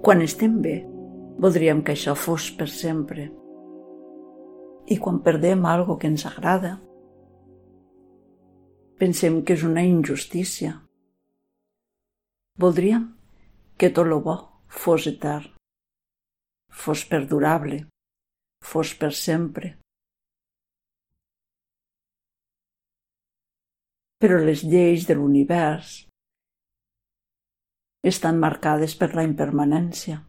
Quan estem bé, voldríem que això fos per sempre. I quan perdem algo que ens agrada, pensem que és una injustícia. Voldríem que tot lo bo fos etern, fos perdurable, fos per sempre. Però les lleis de l'univers estan marcades per la impermanència.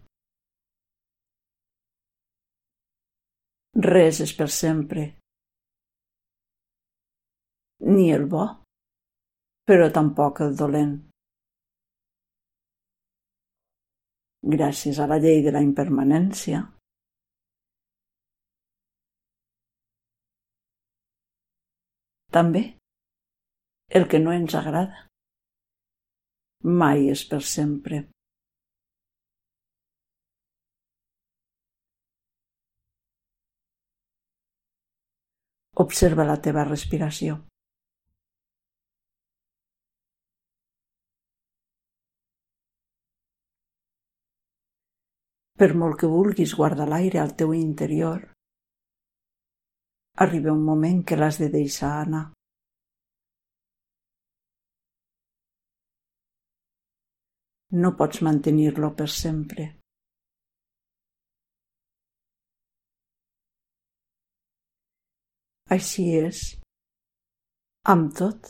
Res és per sempre. Ni el bo, però tampoc el dolent. Gràcies a la llei de la impermanència, també el que no ens agrada. Mai és per sempre. Observa la teva respiració. Per molt que vulguis guardar l'aire al teu interior, arriba un moment que l'has de deixar anar. No pots mantenir-lo per sempre. Així és, amb tot,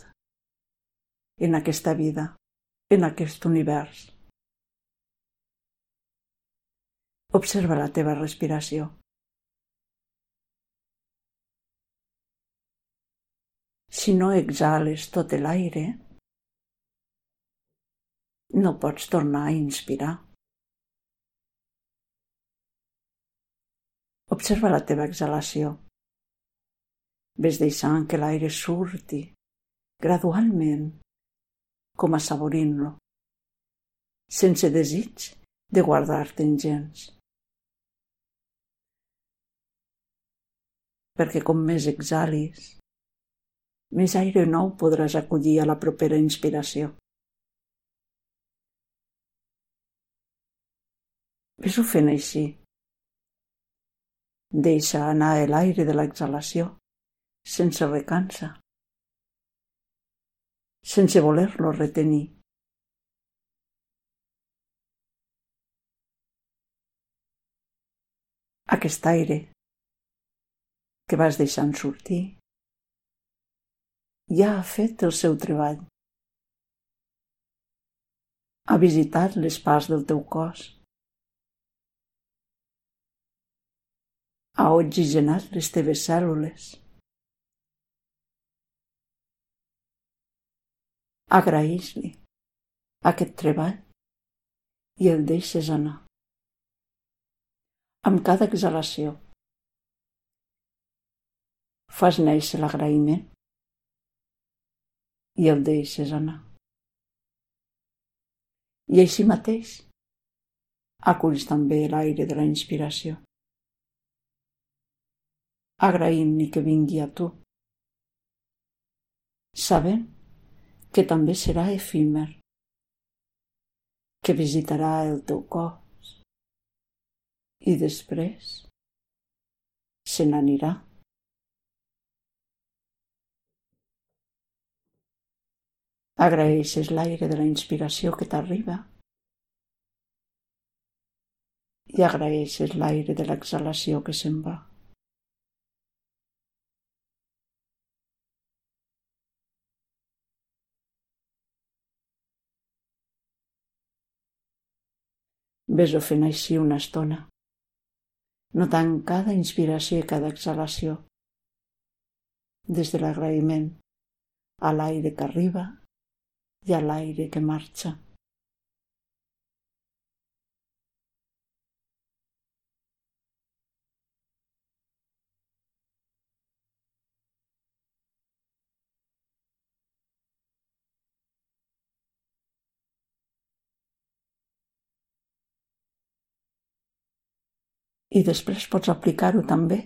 en aquesta vida, en aquest univers. Observa la teva respiració. Si no exhales tot l'aire, no pots tornar a inspirar. Observa la teva exhalació. Ves deixant que l'aire surti gradualment, com assaborint-lo, sense desig de guardar-te'n gens. Perquè com més exhalis, més aire nou podràs acollir a la propera inspiració. Ves-ho fent així. Deixa anar l'aire de l'exhalació, sense recansa, sense voler-lo retenir. Aquest aire que vas deixant sortir ja ha fet el seu treball. Ha visitat les parts del teu cos ha oxigenat les teves cèl·lules. Agraïs-li aquest treball i el deixes anar. Amb cada exhalació fas néixer l'agraïment i el deixes anar. I així mateix aculls també l'aire de la inspiració agraïm-li que vingui a tu, sabent que també serà efímer, que visitarà el teu cos i després se n'anirà. Agraeixes l'aire de la inspiració que t'arriba i agraeixes l'aire de l'exhalació que se'n va. Ves-ho fent així una estona, notant cada inspiració i cada exhalació, des de l'agraïment a l'aire que arriba i a l'aire que marxa. I després pots aplicar-ho també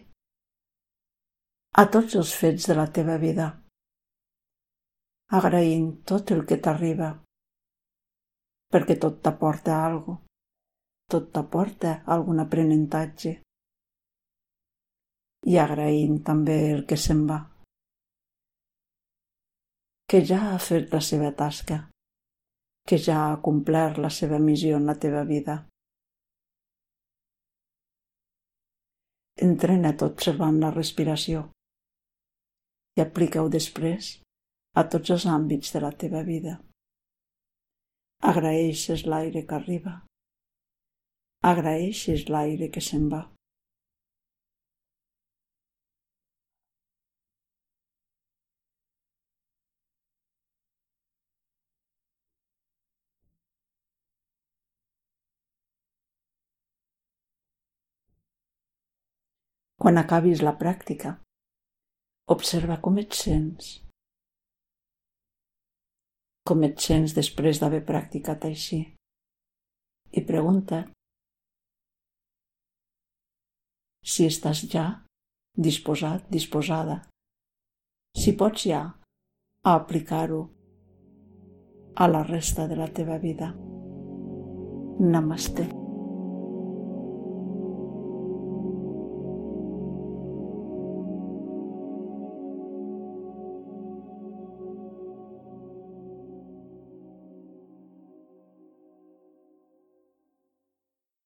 a tots els fets de la teva vida, agraint tot el que t'arriba, perquè tot t'aporta alguna tot t'aporta algun aprenentatge. I agraint també el que se'n va. Que ja ha fet la seva tasca, que ja ha complert la seva missió en la teva vida. Entrena't observant la respiració i aplica-ho després a tots els àmbits de la teva vida. Agraeixes l'aire que arriba. Agraeixes l'aire que se'n va. Quan acabis la pràctica, observa com et sents com et sents després d'haver practicat així. I pregunta si estàs ja disposat, disposada, si pots ja aplicar-ho a la resta de la teva vida. Namaste.